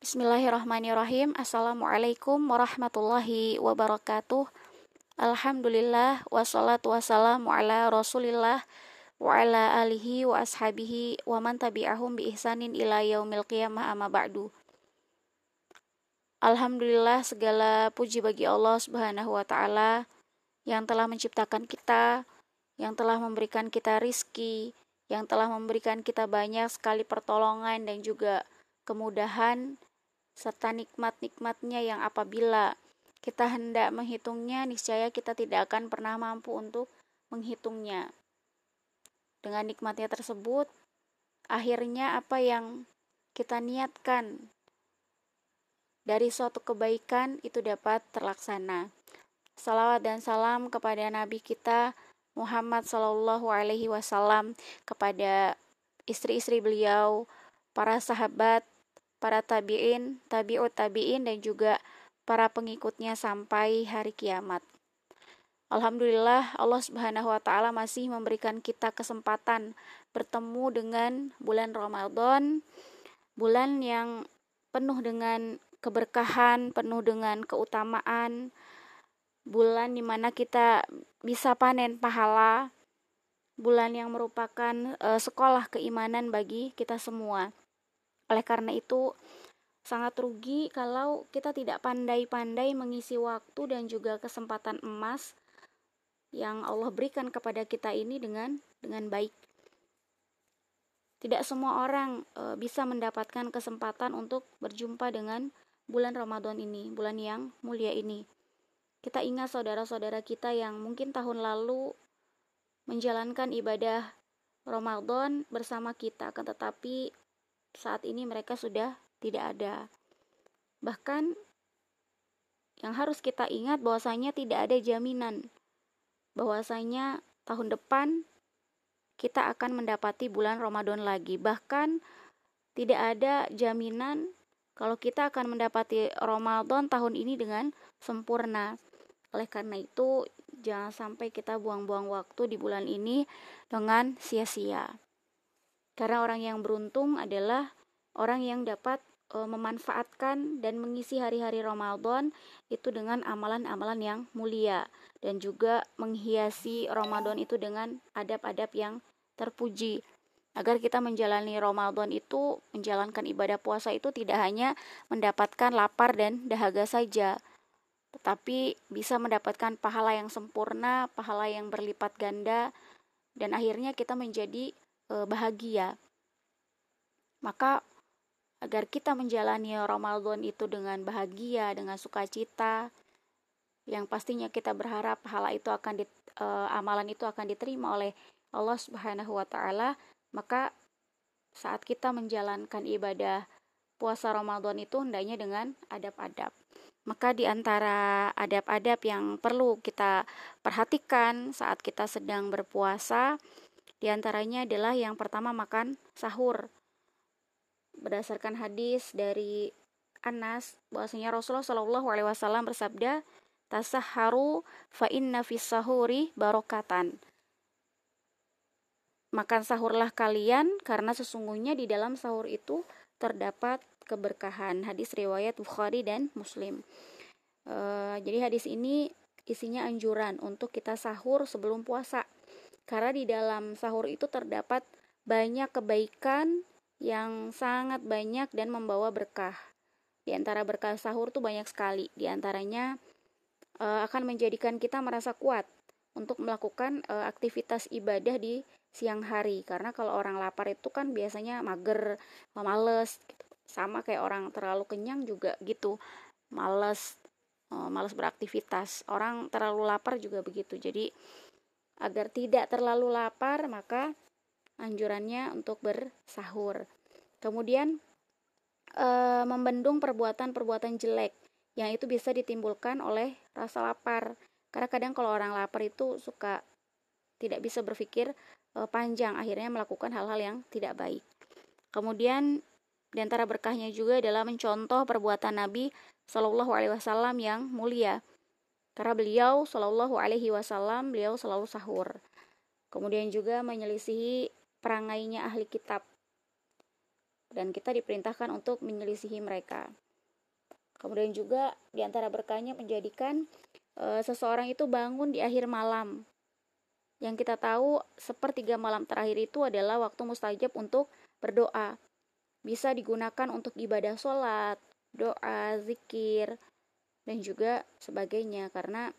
Bismillahirrahmanirrahim. Assalamualaikum warahmatullahi wabarakatuh. Alhamdulillah wassalatu wassalamu ala Rasulillah wa ala alihi wa ashabihi wa man tabi'ahum bi ihsanin ila yaumil qiyamah amma ba'du. Alhamdulillah segala puji bagi Allah Subhanahu wa taala yang telah menciptakan kita, yang telah memberikan kita rizki, yang telah memberikan kita banyak sekali pertolongan dan juga kemudahan serta nikmat-nikmatnya yang apabila kita hendak menghitungnya, niscaya kita tidak akan pernah mampu untuk menghitungnya. Dengan nikmatnya tersebut, akhirnya apa yang kita niatkan dari suatu kebaikan itu dapat terlaksana. Salawat dan salam kepada Nabi kita Muhammad Sallallahu Alaihi Wasallam, kepada istri-istri beliau, para sahabat, para tabi'in, tabi'ut tabi'in dan juga para pengikutnya sampai hari kiamat. Alhamdulillah Allah Subhanahu wa taala masih memberikan kita kesempatan bertemu dengan bulan Ramadan, bulan yang penuh dengan keberkahan, penuh dengan keutamaan, bulan di mana kita bisa panen pahala, bulan yang merupakan uh, sekolah keimanan bagi kita semua. Oleh karena itu, sangat rugi kalau kita tidak pandai-pandai mengisi waktu dan juga kesempatan emas yang Allah berikan kepada kita ini dengan dengan baik. Tidak semua orang e, bisa mendapatkan kesempatan untuk berjumpa dengan bulan Ramadan ini, bulan yang mulia ini. Kita ingat saudara-saudara kita yang mungkin tahun lalu menjalankan ibadah Ramadan bersama kita, akan tetapi saat ini mereka sudah tidak ada. Bahkan yang harus kita ingat bahwasanya tidak ada jaminan bahwasanya tahun depan kita akan mendapati bulan Ramadan lagi. Bahkan tidak ada jaminan kalau kita akan mendapati Ramadan tahun ini dengan sempurna. Oleh karena itu, jangan sampai kita buang-buang waktu di bulan ini dengan sia-sia. Karena orang yang beruntung adalah orang yang dapat e, memanfaatkan dan mengisi hari-hari Ramadan itu dengan amalan-amalan yang mulia. Dan juga menghiasi Ramadan itu dengan adab-adab yang terpuji. Agar kita menjalani Ramadan itu menjalankan ibadah puasa itu tidak hanya mendapatkan lapar dan dahaga saja tetapi bisa mendapatkan pahala yang sempurna, pahala yang berlipat ganda dan akhirnya kita menjadi e, bahagia. Maka agar kita menjalani Ramadan itu dengan bahagia, dengan sukacita, yang pastinya kita berharap pahala itu akan di, e, amalan itu akan diterima oleh Allah Subhanahu wa taala, maka saat kita menjalankan ibadah puasa Ramadan itu hendaknya dengan adab-adab. Maka di antara adab-adab yang perlu kita perhatikan saat kita sedang berpuasa, di antaranya adalah yang pertama makan sahur. Berdasarkan hadis dari Anas bahwasanya Rasulullah Shallallahu alaihi wasallam bersabda, "Tasahharu fa inna sahuri barokatan." Makan sahurlah kalian karena sesungguhnya di dalam sahur itu terdapat keberkahan. Hadis riwayat Bukhari dan Muslim. Uh, jadi hadis ini isinya anjuran untuk kita sahur sebelum puasa. Karena di dalam sahur itu terdapat banyak kebaikan yang sangat banyak dan membawa berkah. Di antara berkah sahur tuh banyak sekali. Di antaranya uh, akan menjadikan kita merasa kuat untuk melakukan uh, aktivitas ibadah di siang hari. Karena kalau orang lapar itu kan biasanya mager males gitu. Sama kayak orang terlalu kenyang juga gitu. Males uh, males beraktivitas. Orang terlalu lapar juga begitu. Jadi agar tidak terlalu lapar maka anjurannya untuk bersahur kemudian uh, membendung perbuatan-perbuatan jelek yang itu bisa ditimbulkan oleh rasa lapar karena kadang kalau orang lapar itu suka tidak bisa berpikir uh, panjang akhirnya melakukan hal-hal yang tidak baik. Kemudian di antara berkahnya juga adalah mencontoh perbuatan Nabi Shallallahu Alaihi Wasallam yang mulia. Karena beliau Shallallahu Alaihi Wasallam beliau selalu sahur. Kemudian juga menyelisihi perangainya ahli kitab. dan kita diperintahkan untuk menyelisihi mereka. Kemudian juga di antara berkahnya menjadikan e, seseorang itu bangun di akhir malam. Yang kita tahu sepertiga malam terakhir itu adalah waktu mustajab untuk berdoa. Bisa digunakan untuk ibadah sholat, doa, zikir, dan juga sebagainya. Karena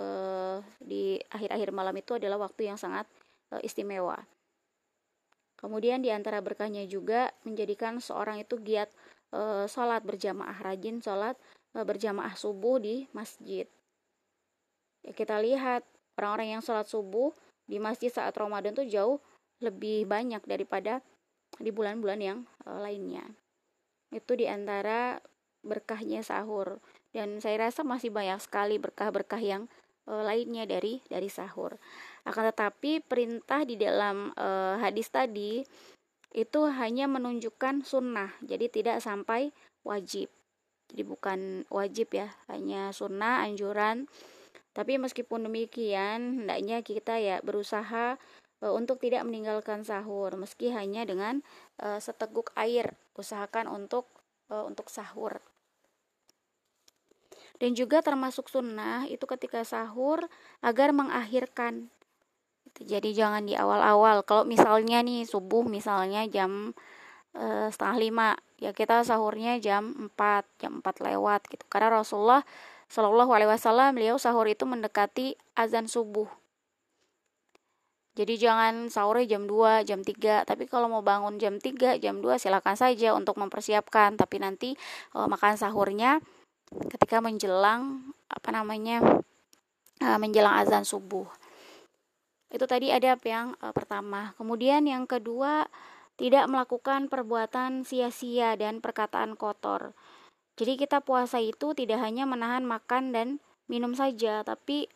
e, di akhir-akhir malam itu adalah waktu yang sangat e, istimewa. Kemudian di antara berkahnya juga menjadikan seorang itu giat e, sholat berjamaah rajin sholat e, berjamaah subuh di masjid ya kita lihat orang-orang yang sholat subuh di masjid saat Ramadan tuh jauh lebih banyak daripada di bulan-bulan yang lainnya itu di antara berkahnya sahur dan saya rasa masih banyak sekali berkah-berkah yang e, lainnya dari dari sahur akan tetapi perintah di dalam e, hadis tadi itu hanya menunjukkan sunnah, jadi tidak sampai wajib. Jadi bukan wajib ya, hanya sunnah, anjuran. Tapi meskipun demikian, hendaknya kita ya berusaha e, untuk tidak meninggalkan sahur, meski hanya dengan e, seteguk air. Usahakan untuk untuk sahur. Dan juga termasuk sunnah itu ketika sahur agar mengakhirkan Gitu. Jadi jangan di awal-awal. Kalau misalnya nih subuh misalnya jam e, setengah lima, ya kita sahurnya jam 4, jam 4 lewat gitu. Karena Rasulullah Shallallahu Alaihi Wasallam beliau sahur itu mendekati azan subuh. Jadi jangan sahurnya jam 2, jam 3. Tapi kalau mau bangun jam 3, jam 2 silakan saja untuk mempersiapkan. Tapi nanti e, makan sahurnya ketika menjelang apa namanya e, menjelang azan subuh. Itu tadi ada yang e, pertama. Kemudian yang kedua, tidak melakukan perbuatan sia-sia dan perkataan kotor. Jadi kita puasa itu tidak hanya menahan makan dan minum saja, tapi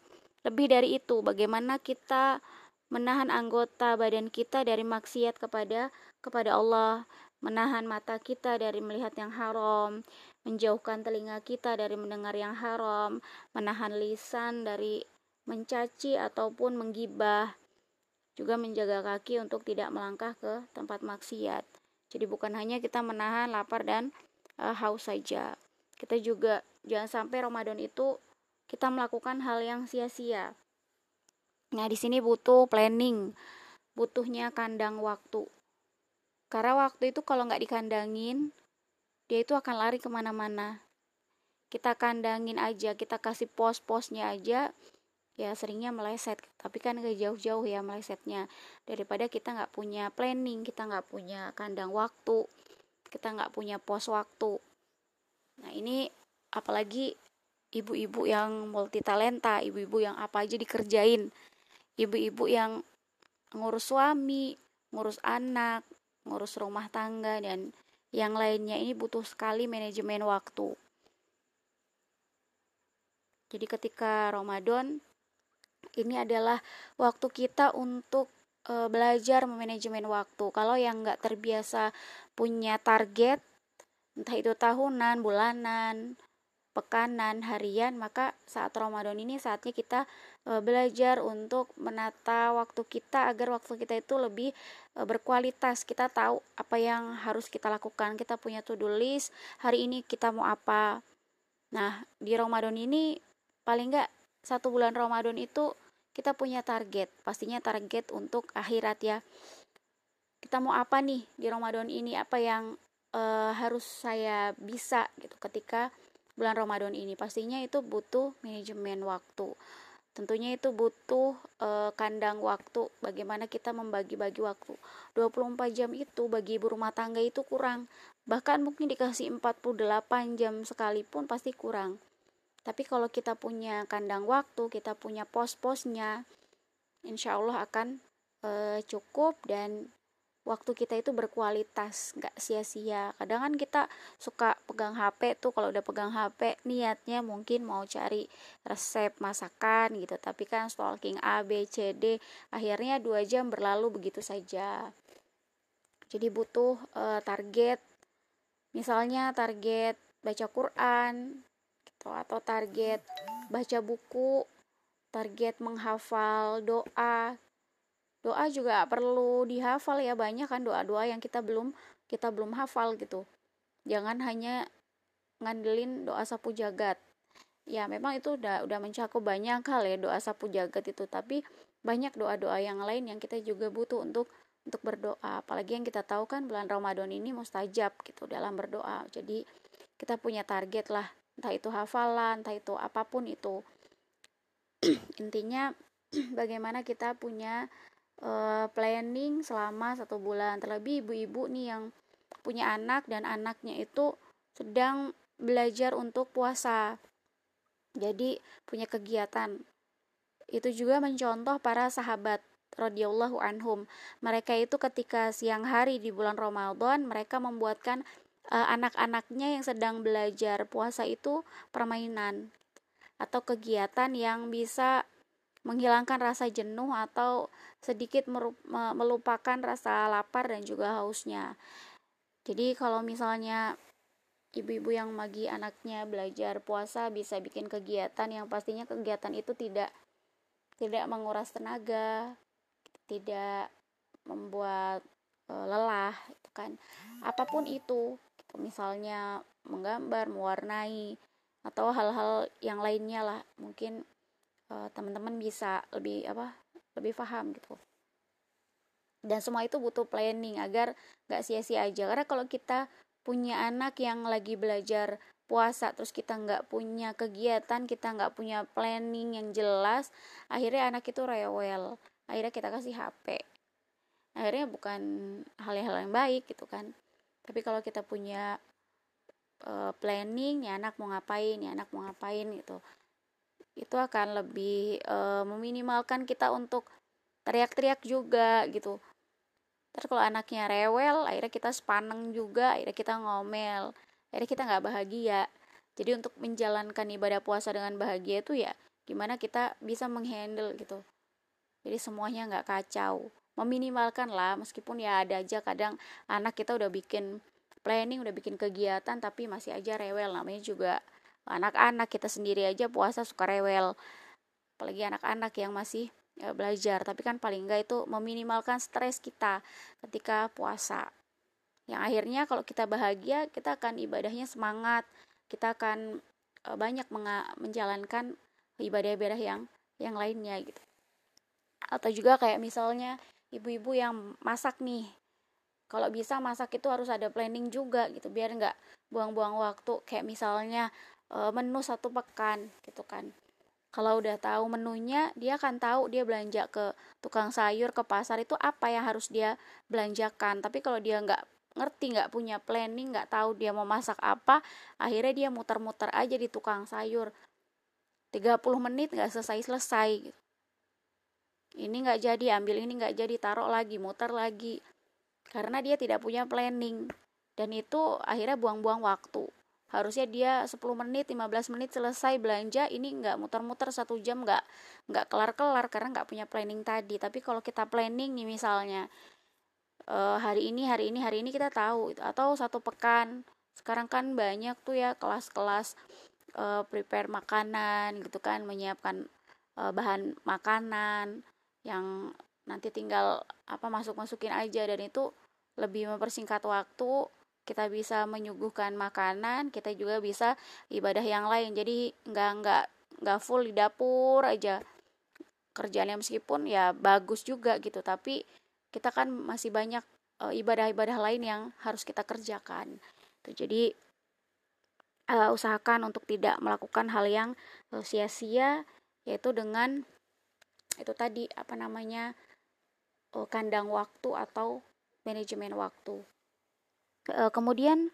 lebih dari itu, bagaimana kita menahan anggota badan kita dari maksiat kepada kepada Allah, menahan mata kita dari melihat yang haram, menjauhkan telinga kita dari mendengar yang haram, menahan lisan dari mencaci ataupun menggibah, juga menjaga kaki untuk tidak melangkah ke tempat maksiat. Jadi bukan hanya kita menahan lapar dan uh, haus saja. Kita juga jangan sampai Ramadan itu kita melakukan hal yang sia-sia. Nah, di sini butuh planning, butuhnya kandang waktu. Karena waktu itu kalau nggak dikandangin, dia itu akan lari ke mana-mana. Kita kandangin aja, kita kasih pos-posnya aja, ya seringnya meleset. Tapi kan gak jauh-jauh ya melesetnya. Daripada kita nggak punya planning kita nggak punya kandang waktu kita nggak punya pos waktu. Nah ini apalagi ibu-ibu yang multi talenta ibu-ibu yang apa aja dikerjain. Ibu-ibu yang ngurus suami ngurus anak ngurus rumah tangga dan yang lainnya ini butuh sekali manajemen waktu jadi ketika Ramadan ini adalah waktu kita untuk e, belajar memanajemen waktu. Kalau yang nggak terbiasa punya target, entah itu tahunan, bulanan, pekanan, harian, maka saat Ramadan ini saatnya kita e, belajar untuk menata waktu kita agar waktu kita itu lebih e, berkualitas. Kita tahu apa yang harus kita lakukan. Kita punya to-do list, hari ini kita mau apa. Nah, di Ramadan ini paling nggak satu bulan Ramadan itu kita punya target, pastinya target untuk akhirat ya. Kita mau apa nih di Ramadan ini? Apa yang uh, harus saya bisa gitu ketika bulan Ramadan ini? Pastinya itu butuh manajemen waktu. Tentunya itu butuh uh, kandang waktu, bagaimana kita membagi-bagi waktu. 24 jam itu bagi ibu rumah tangga itu kurang. Bahkan mungkin dikasih 48 jam sekalipun pasti kurang tapi kalau kita punya kandang waktu, kita punya pos-posnya, insya Allah akan e, cukup dan waktu kita itu berkualitas, nggak sia-sia. Kadang kan kita suka pegang HP tuh, kalau udah pegang HP niatnya mungkin mau cari resep masakan gitu, tapi kan stalking A, B, C, D, akhirnya dua jam berlalu begitu saja. Jadi butuh e, target, misalnya target baca Quran, gitu atau target baca buku target menghafal doa doa juga perlu dihafal ya banyak kan doa-doa yang kita belum kita belum hafal gitu. Jangan hanya ngandelin doa sapu jagat. Ya memang itu udah udah mencakup banyak hal ya doa sapu jagat itu. Tapi banyak doa-doa yang lain yang kita juga butuh untuk untuk berdoa. Apalagi yang kita tahu kan bulan Ramadan ini mustajab gitu dalam berdoa. Jadi kita punya target lah entah itu hafalan entah itu apa pun itu. Intinya bagaimana kita punya uh, planning selama satu bulan. Terlebih ibu-ibu nih yang punya anak dan anaknya itu sedang belajar untuk puasa. Jadi punya kegiatan. Itu juga mencontoh para sahabat radhiyallahu anhum. Mereka itu ketika siang hari di bulan Ramadan mereka membuatkan uh, anak-anaknya yang sedang belajar puasa itu permainan atau kegiatan yang bisa menghilangkan rasa jenuh atau sedikit melupakan rasa lapar dan juga hausnya. Jadi kalau misalnya ibu-ibu yang magi anaknya belajar puasa bisa bikin kegiatan yang pastinya kegiatan itu tidak tidak menguras tenaga, tidak membuat e, lelah, itu kan. Apa pun itu, gitu. misalnya menggambar, mewarnai atau hal-hal yang lainnya lah, mungkin e, teman-teman bisa lebih apa? lebih paham gitu. Dan semua itu butuh planning agar gak sia-sia aja. Karena kalau kita punya anak yang lagi belajar puasa terus kita nggak punya kegiatan kita nggak punya planning yang jelas akhirnya anak itu rewel akhirnya kita kasih HP akhirnya bukan hal-hal yang baik gitu kan tapi kalau kita punya uh, planning ya anak mau ngapain ya anak mau ngapain gitu itu akan lebih uh, meminimalkan kita untuk teriak-teriak juga gitu Terus kalau anaknya rewel, akhirnya kita sepaneng juga, akhirnya kita ngomel, akhirnya kita nggak bahagia. Jadi untuk menjalankan ibadah puasa dengan bahagia itu ya gimana kita bisa menghandle gitu. Jadi semuanya nggak kacau. Meminimalkan lah, meskipun ya ada aja kadang anak kita udah bikin planning, udah bikin kegiatan, tapi masih aja rewel. Namanya juga anak-anak kita sendiri aja puasa suka rewel. Apalagi anak-anak yang masih ya, belajar. Tapi kan paling enggak itu meminimalkan stres kita ketika puasa. Yang akhirnya kalau kita bahagia kita akan ibadahnya semangat. Kita akan e, banyak menjalankan ibadah-ibadah yang yang lainnya gitu. Atau juga kayak misalnya ibu-ibu yang masak nih. Kalau bisa masak itu harus ada planning juga gitu. Biar nggak buang-buang waktu. Kayak misalnya menu satu pekan gitu kan. Kalau udah tahu menunya dia akan tahu dia belanja ke tukang sayur ke pasar itu apa yang harus dia belanjakan. Tapi kalau dia nggak ngerti nggak punya planning nggak tahu dia mau masak apa akhirnya dia muter-muter aja di tukang sayur. 30 menit nggak selesai-selesai. Ini nggak jadi ambil ini nggak jadi taruh lagi muter lagi. Karena dia tidak punya planning. Dan itu akhirnya buang-buang waktu harusnya dia 10 menit 15 menit selesai belanja ini nggak muter-muter satu jam nggak nggak kelar-kelar karena nggak punya planning tadi. Tapi kalau kita planning nih misalnya uh, hari ini hari ini hari ini kita tahu atau satu pekan. Sekarang kan banyak tuh ya kelas-kelas uh, prepare makanan gitu kan menyiapkan uh, bahan makanan yang nanti tinggal apa masuk masukin aja. Dan itu lebih mempersingkat waktu kita bisa menyuguhkan makanan kita juga bisa ibadah yang lain. Jadi nggak nggak nggak full di dapur aja. Kerjaannya meskipun ya bagus juga gitu tapi kita kan masih banyak eh, ibadah-ibadah lain yang harus kita kerjakan. Tuh jadi uh, usahakan untuk tidak melakukan hal yang uh, sia-sia yaitu dengan itu tadi apa namanya uh, kandang waktu atau manajemen waktu. Eh, kemudian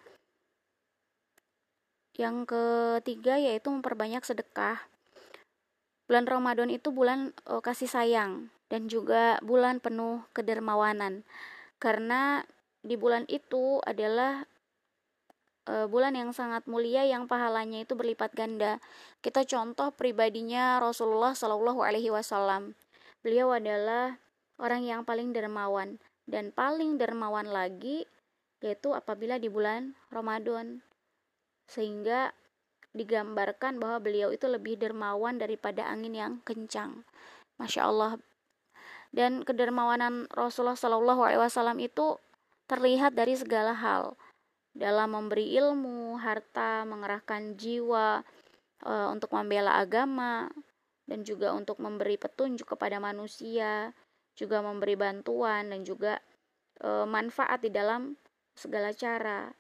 yang ketiga yaitu memperbanyak sedekah. Bulan Ramadan itu bulan uh, kasih sayang dan juga bulan penuh kedermawanan. Karena di bulan itu adalah uh, bulan yang sangat mulia yang pahalanya itu berlipat ganda. Kita contoh pribadinya Rasulullah Shallallahu alaihi wasallam. Beliau adalah orang yang paling dermawan dan paling dermawan lagi yaitu apabila di bulan Ramadan sehingga digambarkan bahwa beliau itu lebih dermawan daripada angin yang kencang. Masya Allah. Dan kedermawanan Rasulullah Shallallahu Alaihi Wasallam itu terlihat dari segala hal dalam memberi ilmu, harta, mengerahkan jiwa e, untuk membela agama dan juga untuk memberi petunjuk kepada manusia, juga memberi bantuan dan juga e, manfaat di dalam segala cara.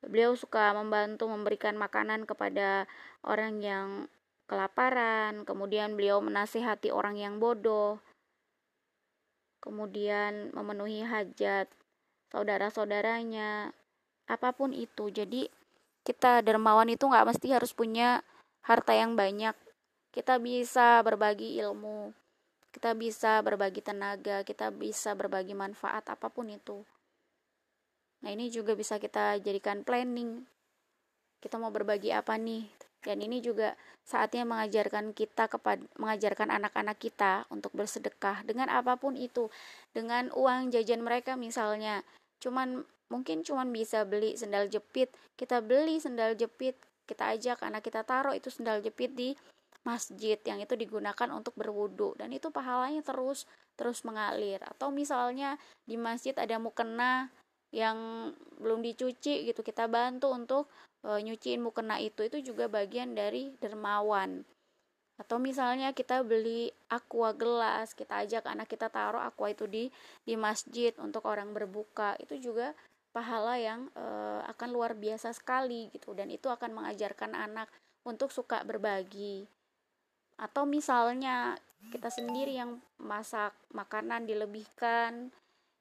Beliau suka membantu memberikan makanan kepada orang yang kelaparan, kemudian beliau menasihati orang yang bodoh, kemudian memenuhi hajat saudara-saudaranya, apa pun itu. Jadi kita dermawan itu nggak mesti harus punya harta yang banyak. Kita bisa berbagi ilmu, kita bisa berbagi tenaga, kita bisa berbagi manfaat apa pun itu. Nah, ini juga bisa kita jadikan planning. Kita mau berbagi apa nih? Dan ini juga saatnya mengajarkan kita kepada mengajarkan anak-anak kita untuk bersedekah dengan apa pun itu. Dengan uang jajan mereka misalnya, cuman mungkin cuman bisa beli sendal jepit, kita beli sendal jepit, kita ajak anak kita taruh itu sendal jepit di masjid yang itu digunakan untuk berwudu dan itu pahalanya terus terus mengalir atau misalnya di masjid ada mukena yang belum dicuci gitu kita bantu untuk e, nyuciin mukena itu itu juga bagian dari dermawan. Atau misalnya kita beli aqua gelas kita ajak anak kita taruh aqua itu di di masjid untuk orang berbuka itu juga pahala yang e, akan luar biasa sekali gitu dan itu akan mengajarkan anak untuk suka berbagi. Atau misalnya kita sendiri yang masak makanan dilebihkan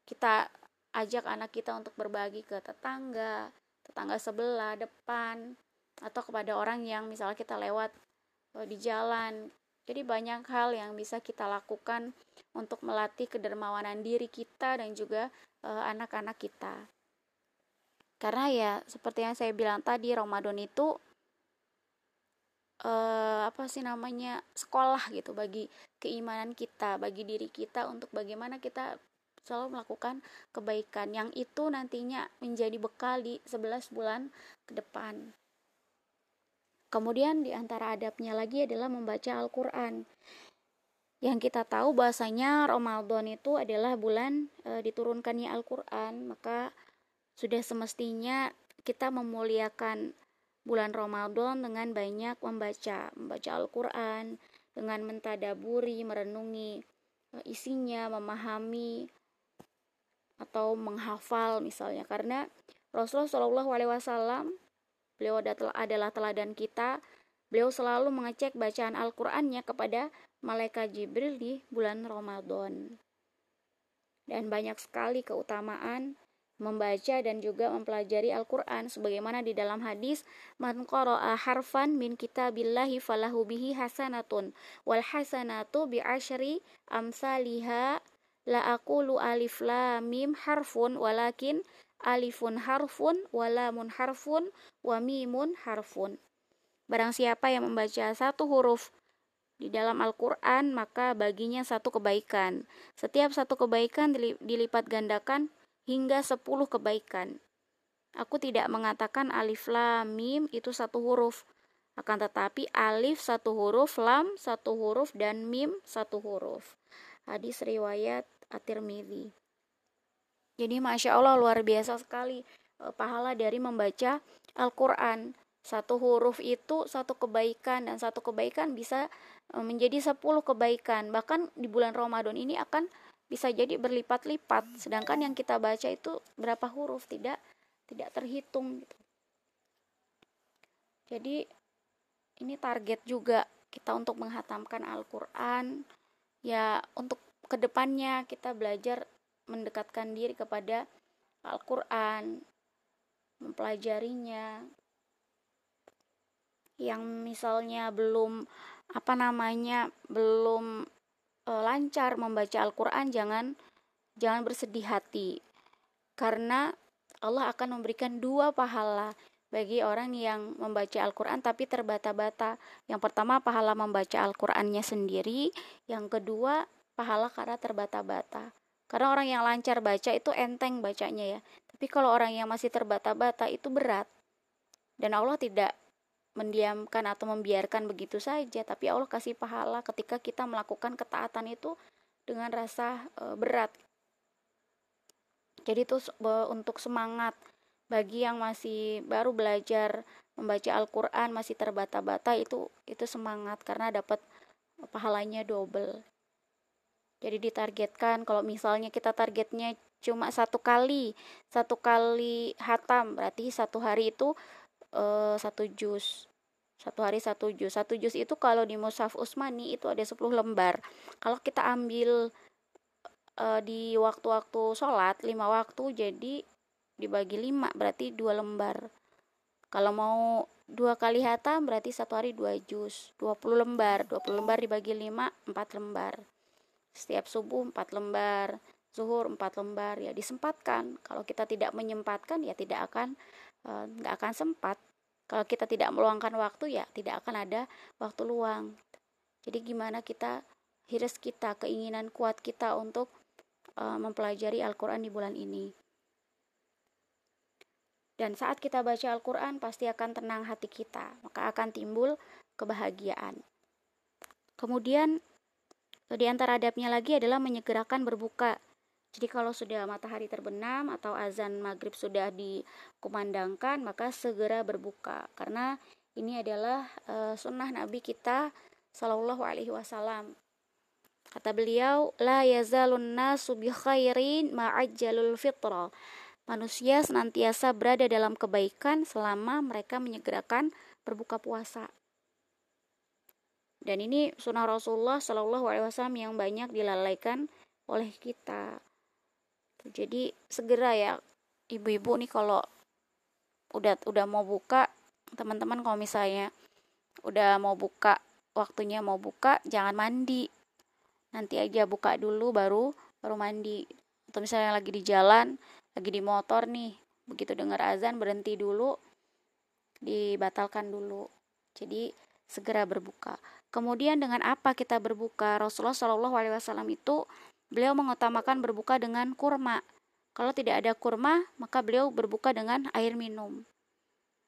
kita ajak anak kita untuk berbagi ke tetangga, tetangga sebelah, depan, atau kepada orang yang misalnya kita lewat uh, di jalan. Jadi banyak hal yang bisa kita lakukan untuk melatih kedermawanan diri kita dan juga uh, anak-anak kita. Karena ya seperti yang saya bilang tadi Ramadan itu uh, apa sih namanya sekolah gitu bagi keimanan kita, bagi diri kita untuk bagaimana kita selalu melakukan kebaikan yang itu nantinya menjadi bekal di 11 bulan ke depan. Kemudian di antara adabnya lagi adalah membaca Al-Qur'an. Yang kita tahu bahasanya Ramadan itu adalah bulan e, diturunkannya Al-Qur'an, maka sudah semestinya kita memuliakan bulan Ramadan dengan banyak membaca, membaca Al-Qur'an, dengan mentadaburi, merenungi e, isinya, memahami atau menghafal misalnya. Karena Rasulullah Shallallahu Alaihi Wasallam beliau adalah teladan kita beliau selalu mengecek bacaan Al-Qur'annya kepada malaikat Jibril di bulan Ramadan. Dan banyak sekali keutamaan membaca dan juga mempelajari Al-Qur'an. Sebagaimana di dalam hadis man qara'a harfan min kitabillahi falahu bihi hasanatun wal hasanatu bi asyri la aku lu alif la mim harfun walakin alifun harfun walamun harfun wa mimun harfun. Barang siapa yang membaca satu huruf di dalam Al-Quran, maka baginya satu kebaikan. Setiap satu kebaikan dilipat gandakan hingga sepuluh kebaikan. Aku tidak mengatakan alif lam mim itu satu huruf. Akan tetapi alif satu huruf, lam satu huruf, dan mim satu huruf. Hadis riwayat At-Tirmidzi. Jadi Masya Allah luar biasa sekali e, pahala dari membaca Al-Quran. Satu huruf itu satu kebaikan dan satu kebaikan bisa e, menjadi sepuluh kebaikan. Bahkan di bulan Ramadan ini akan bisa jadi berlipat-lipat. Sedangkan yang kita baca itu berapa huruf tidak tidak terhitung gitu. Jadi ini target juga kita untuk menghatamkan Al-Quran ya untuk ke depannya kita belajar mendekatkan diri kepada Al-Quran mempelajarinya. Yang misalnya belum apa namanya belum e, lancar membaca Al-Quran jangan jangan bersedih hati. Karena Allah akan memberikan dua pahala bagi orang yang membaca Al-Quran tapi terbata-bata. Yang pertama pahala membaca Al-Qurannya sendiri, yang kedua pahala karena terbata-bata. Karena orang yang lancar baca itu enteng bacanya ya. Tapi kalau orang yang masih terbata-bata itu berat. Dan Allah tidak mendiamkan atau membiarkan begitu saja, tapi Allah kasih pahala ketika kita melakukan ketaatan itu dengan rasa e, berat. jadi itu untuk semangat bagi yang masih baru belajar membaca Al-Qur'an masih terbata-bata itu itu semangat karena dapat pahalanya double. Jadi ditargetkan kalau misalnya kita targetnya cuma satu kali, satu kali hatam berarti satu hari itu uh, satu juz. Satu hari satu juz. Satu juz itu kalau di Mushaf Usmani itu ada 10 lembar. Kalau kita ambil uh, di waktu-waktu sholat lima waktu jadi dibagi lima berarti dua lembar. Kalau mau dua kali hatam berarti satu hari dua juz 20 lembar 20 lembar dibagi lima empat lembar. Setiap subuh empat lembar. Zuhur empat lembar. Ya disempatkan. Kalau kita tidak menyempatkan ya tidak akan eh, nggak uh, akan sempat. Kalau kita tidak meluangkan waktu ya tidak akan ada waktu luang. Jadi gimana kita hiris kita keinginan kuat kita untuk uh, mempelajari Al-Quran di bulan ini dan saat kita baca Al-Quran pasti akan tenang hati kita maka akan timbul kebahagiaan kemudian di antara adabnya lagi adalah menyegerakan berbuka. Jadi kalau sudah matahari terbenam atau azan maghrib sudah dikumandangkan, maka segera berbuka. Karena ini adalah uh, sunnah Nabi kita Sallallahu Alaihi Wasallam. Kata beliau, la yazalun nasu bi khairin ma'ajjalul fitra. Manusia senantiasa berada dalam kebaikan selama mereka menyegerakan berbuka puasa. Dan ini sunnah Rasulullah Shallallahu Alaihi Wasallam yang banyak dilalaikan oleh kita. Jadi segera ya ibu-ibu nih kalau udah udah mau buka teman-teman kalau misalnya udah mau buka waktunya mau buka jangan mandi nanti aja buka dulu baru baru mandi atau misalnya lagi di jalan lagi di motor nih begitu dengar azan berhenti dulu dibatalkan dulu jadi segera berbuka Kemudian dengan apa kita berbuka? Rasulullah Shallallahu Alaihi Wasallam itu beliau mengutamakan berbuka dengan kurma. Kalau tidak ada kurma, maka beliau berbuka dengan air minum.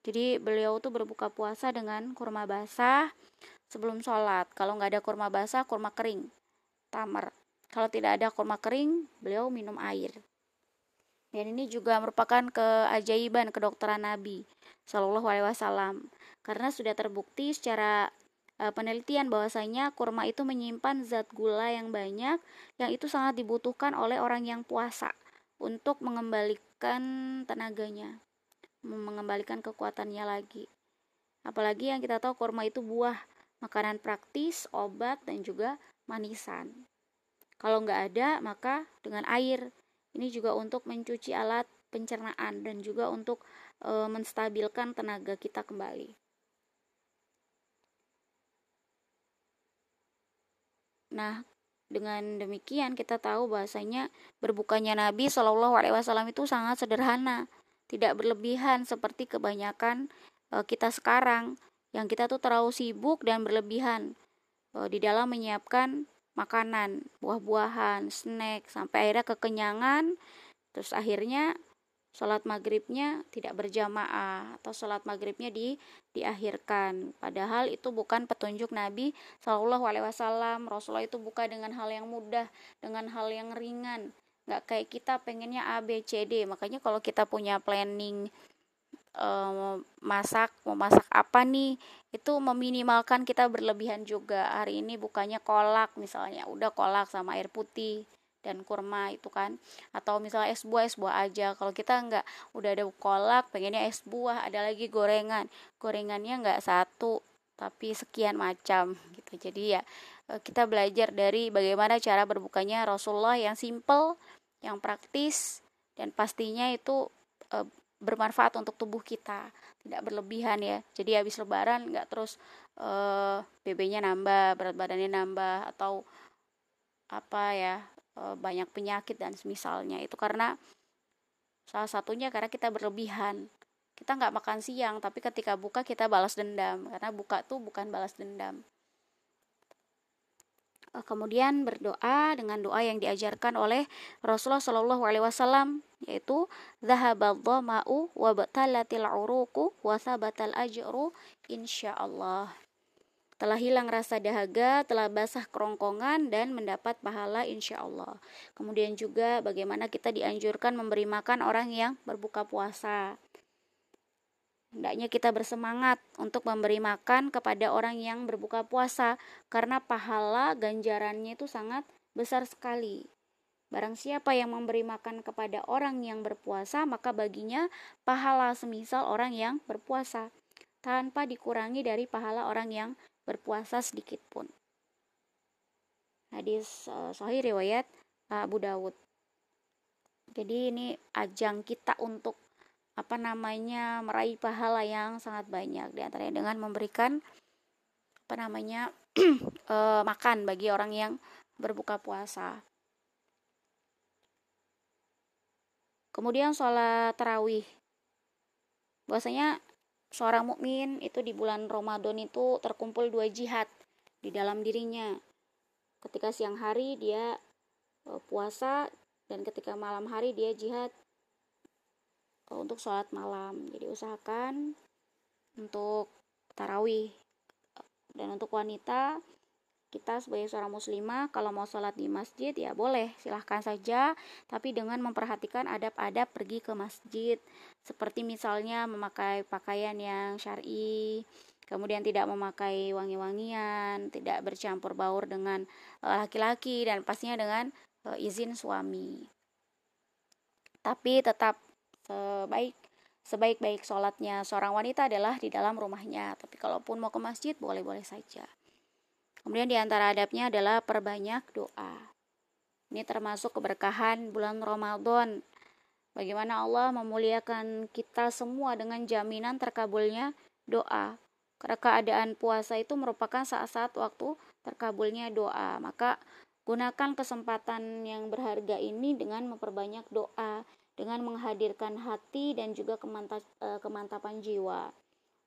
Jadi beliau tuh berbuka puasa dengan kurma basah sebelum sholat. Kalau nggak ada kurma basah, kurma kering, tamar. Kalau tidak ada kurma kering, beliau minum air. Dan ini juga merupakan keajaiban kedokteran Nabi Shallallahu Alaihi Wasallam karena sudah terbukti secara uh, penelitian bahwasanya kurma itu menyimpan zat gula yang banyak yang itu sangat dibutuhkan oleh orang yang puasa untuk mengembalikan tenaganya, mengembalikan kekuatannya lagi. Apalagi yang kita tahu kurma itu buah, makanan praktis, obat dan juga manisan. Kalau nggak ada, maka dengan air. Ini juga untuk mencuci alat pencernaan dan juga untuk e, menstabilkan tenaga kita kembali. Nah, dengan demikian kita tahu bahasanya berbukanya Nabi Shallallahu Alaihi Wasallam itu sangat sederhana, tidak berlebihan seperti kebanyakan e, kita sekarang yang kita tuh terlalu sibuk dan berlebihan e, di dalam menyiapkan makanan, buah-buahan, snack sampai akhirnya kekenyangan, terus akhirnya sholat maghribnya tidak berjamaah atau sholat maghribnya di diakhirkan. Padahal itu bukan petunjuk Nabi Shallallahu Alaihi Wasallam. Rasulullah itu buka dengan hal yang mudah dengan hal yang ringan. Nggak kayak kita pengennya A B C D. Makanya kalau kita punya planning um, masak mau masak apa nih itu meminimalkan kita berlebihan juga. Hari ini bukannya kolak misalnya udah kolak sama air putih dan kurma itu kan. Atau misalnya es buah es buah aja. Kalau kita nggak udah ada kolak pengennya es buah ada lagi gorengan. Gorengannya nggak satu tapi sekian macam gitu. Jadi ya eh, kita belajar dari bagaimana cara berbukanya Rasulullah yang simple yang praktis dan pastinya itu e, bermanfaat untuk tubuh kita tidak berlebihan ya. Jadi habis lebaran nggak terus e, BB-nya nambah berat badannya nambah atau apa ya Eh, banyak penyakit dan semisalnya. Itu karena salah satunya karena kita berlebihan. Kita nggak makan siang tapi ketika buka kita balas dendam. Karena buka tuh bukan balas dendam. eh, kemudian berdoa dengan doa yang diajarkan oleh Rasulullah Shallallahu Alaihi Wasallam yaitu zahabadhu ma'u wa batalatil uruku wa sabatal ajru insyaallah telah hilang rasa dahaga, telah basah kerongkongan dan mendapat pahala insya Allah. Kemudian juga bagaimana kita dianjurkan memberi makan orang yang berbuka puasa. Hendaknya kita bersemangat untuk memberi makan kepada orang yang berbuka puasa karena pahala ganjarannya itu sangat besar sekali. Barang siapa yang memberi makan kepada orang yang berpuasa, maka baginya pahala semisal orang yang berpuasa tanpa dikurangi dari pahala orang yang berpuasa sedikit pun. Hadis uh, sahih riwayat Abu Dawud. Jadi ini ajang kita untuk apa namanya meraih pahala yang sangat banyak di antaranya dengan memberikan apa namanya e, makan bagi orang yang berbuka puasa. Kemudian sholat tarawih. Bahwasanya seorang mukmin itu di bulan Ramadan itu terkumpul dua jihad di dalam dirinya. Ketika siang hari dia e, puasa dan ketika malam hari dia jihad untuk sholat malam. Jadi usahakan untuk tarawih. Dan untuk wanita kita sebagai seorang muslimah kalau mau sholat di masjid ya boleh silahkan saja. Tapi dengan memperhatikan adab-adab pergi ke masjid. Seperti misalnya memakai pakaian yang syari kemudian tidak memakai wangi-wangian tidak bercampur baur dengan eh, laki-laki dan pastinya dengan uh, izin suami. Tapi tetap sebaik sebaik-baik sholatnya seorang wanita adalah di dalam rumahnya. Tapi kalaupun mau ke masjid boleh-boleh saja. Kemudian di antara adabnya adalah perbanyak doa. Ini termasuk keberkahan bulan Ramadan. Bagaimana Allah memuliakan kita semua dengan jaminan terkabulnya doa. Karena keadaan puasa itu merupakan saat-saat waktu terkabulnya doa. Maka gunakan kesempatan yang berharga ini dengan memperbanyak doa dengan menghadirkan hati dan juga eh, kemantapan jiwa.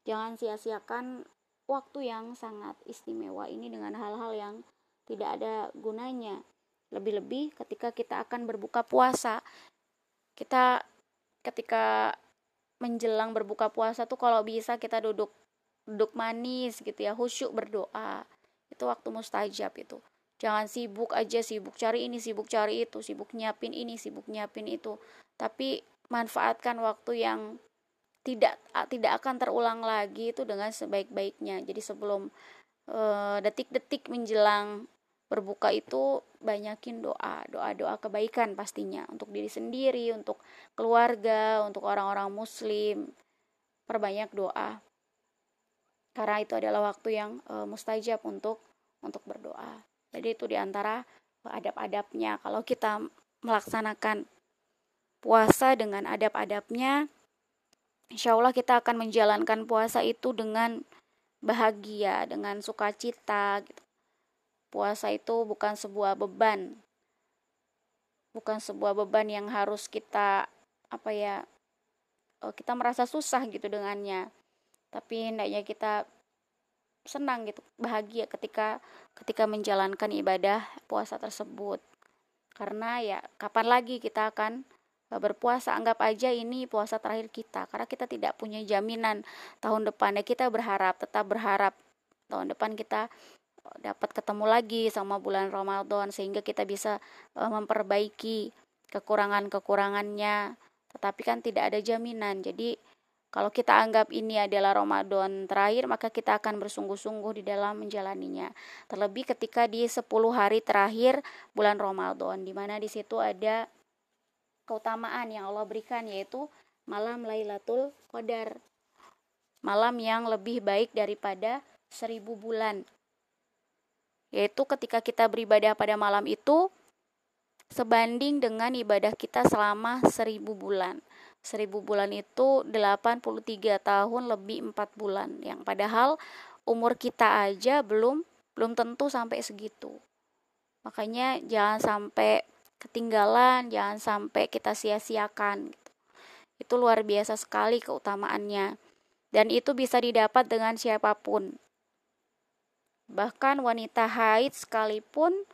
Jangan sia-siakan waktu yang sangat istimewa ini dengan hal-hal yang tidak ada gunanya. Lebih-lebih ketika kita akan berbuka puasa. Kita ketika menjelang berbuka puasa tuh kalau bisa kita duduk duduk manis gitu ya, khusyuk berdoa. Itu waktu mustajab itu. Jangan sibuk aja, sibuk cari ini, sibuk cari itu, sibuk nyiapin ini, sibuk nyiapin itu. Tapi manfaatkan waktu yang tidak tidak akan terulang lagi itu dengan sebaik-baiknya. Jadi sebelum eh, detik-detik uh, menjelang berbuka itu banyakin doa, doa-doa kebaikan pastinya untuk diri sendiri, untuk keluarga, untuk orang-orang muslim. Perbanyak doa. Karena itu adalah waktu yang uh, mustajab untuk untuk berdoa. Jadi itu di antara adab-adabnya. Kalau kita melaksanakan puasa dengan adab-adabnya, insya Allah kita akan menjalankan puasa itu dengan bahagia, dengan sukacita. Gitu. Puasa itu bukan sebuah beban, bukan sebuah beban yang harus kita apa ya eh, kita merasa susah gitu dengannya. Tapi hendaknya kita senang gitu bahagia ketika ketika menjalankan ibadah puasa tersebut. Karena ya kapan lagi kita akan e, berpuasa? Anggap aja ini puasa terakhir kita karena kita tidak punya jaminan tahun depan ya kita berharap tetap berharap tahun depan kita dapat ketemu lagi sama bulan Ramadan sehingga kita bisa e, memperbaiki kekurangan-kekurangannya. Tetapi kan tidak ada jaminan jadi kalau kita anggap ini adalah Ramadan terakhir, maka kita akan bersungguh-sungguh di dalam menjalaninya. Terlebih ketika di 10 hari terakhir bulan Ramadan, di mana di situ ada keutamaan yang Allah berikan yaitu malam Lailatul Qadar. Malam yang lebih baik daripada seribu bulan. Yaitu ketika kita beribadah pada malam itu sebanding dengan ibadah kita selama seribu bulan seribu bulan itu 83 tahun lebih 4 bulan yang padahal umur kita aja belum belum tentu sampai segitu. Makanya jangan sampai ketinggalan jangan sampai kita sia-siakan gitu. itu luar biasa sekali keutamaannya. Dan itu bisa didapat dengan siapa pun. Bahkan wanita haid sekalipun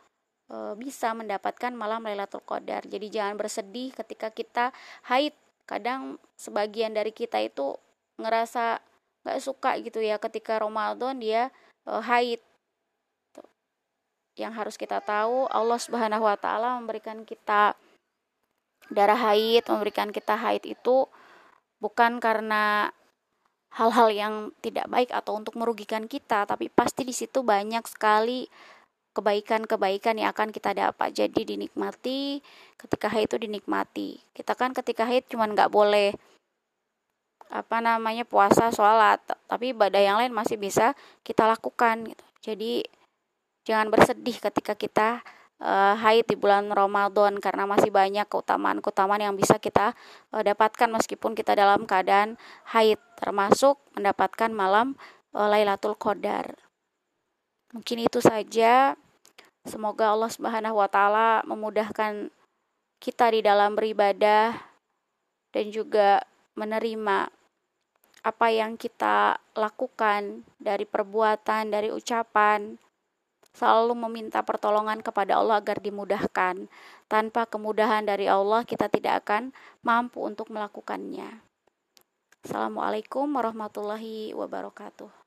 e, bisa mendapatkan malam Lailatul Qadar. Jadi jangan bersedih ketika kita haid kadang sebagian dari kita itu ngerasa nggak suka gitu ya ketika Ramadan dia uh, haid. Yang harus kita tahu Allah Subhanahu wa taala memberikan kita darah haid, memberikan kita haid itu bukan karena hal-hal yang tidak baik atau untuk merugikan kita, tapi pasti di situ banyak sekali kebaikan-kebaikan yang akan kita dapat. Jadi dinikmati ketika haid itu dinikmati. Kita kan ketika haid cuman nggak boleh apa namanya puasa sholat. Tapi ibadah yang lain masih bisa kita lakukan gitu. Jadi jangan bersedih ketika kita uh, haid di bulan Ramadan karena masih banyak keutamaan-keutamaan yang bisa kita uh, dapatkan meskipun kita dalam keadaan haid. Termasuk mendapatkan malam uh, Lailatul Qadar. Mungkin itu saja semoga Allah Subhanahu wa taala memudahkan kita di dalam beribadah dan juga menerima apa yang kita lakukan dari perbuatan, dari ucapan, selalu meminta pertolongan kepada Allah agar dimudahkan. Tanpa kemudahan dari Allah, kita tidak akan mampu untuk melakukannya. Assalamualaikum warahmatullahi wabarakatuh.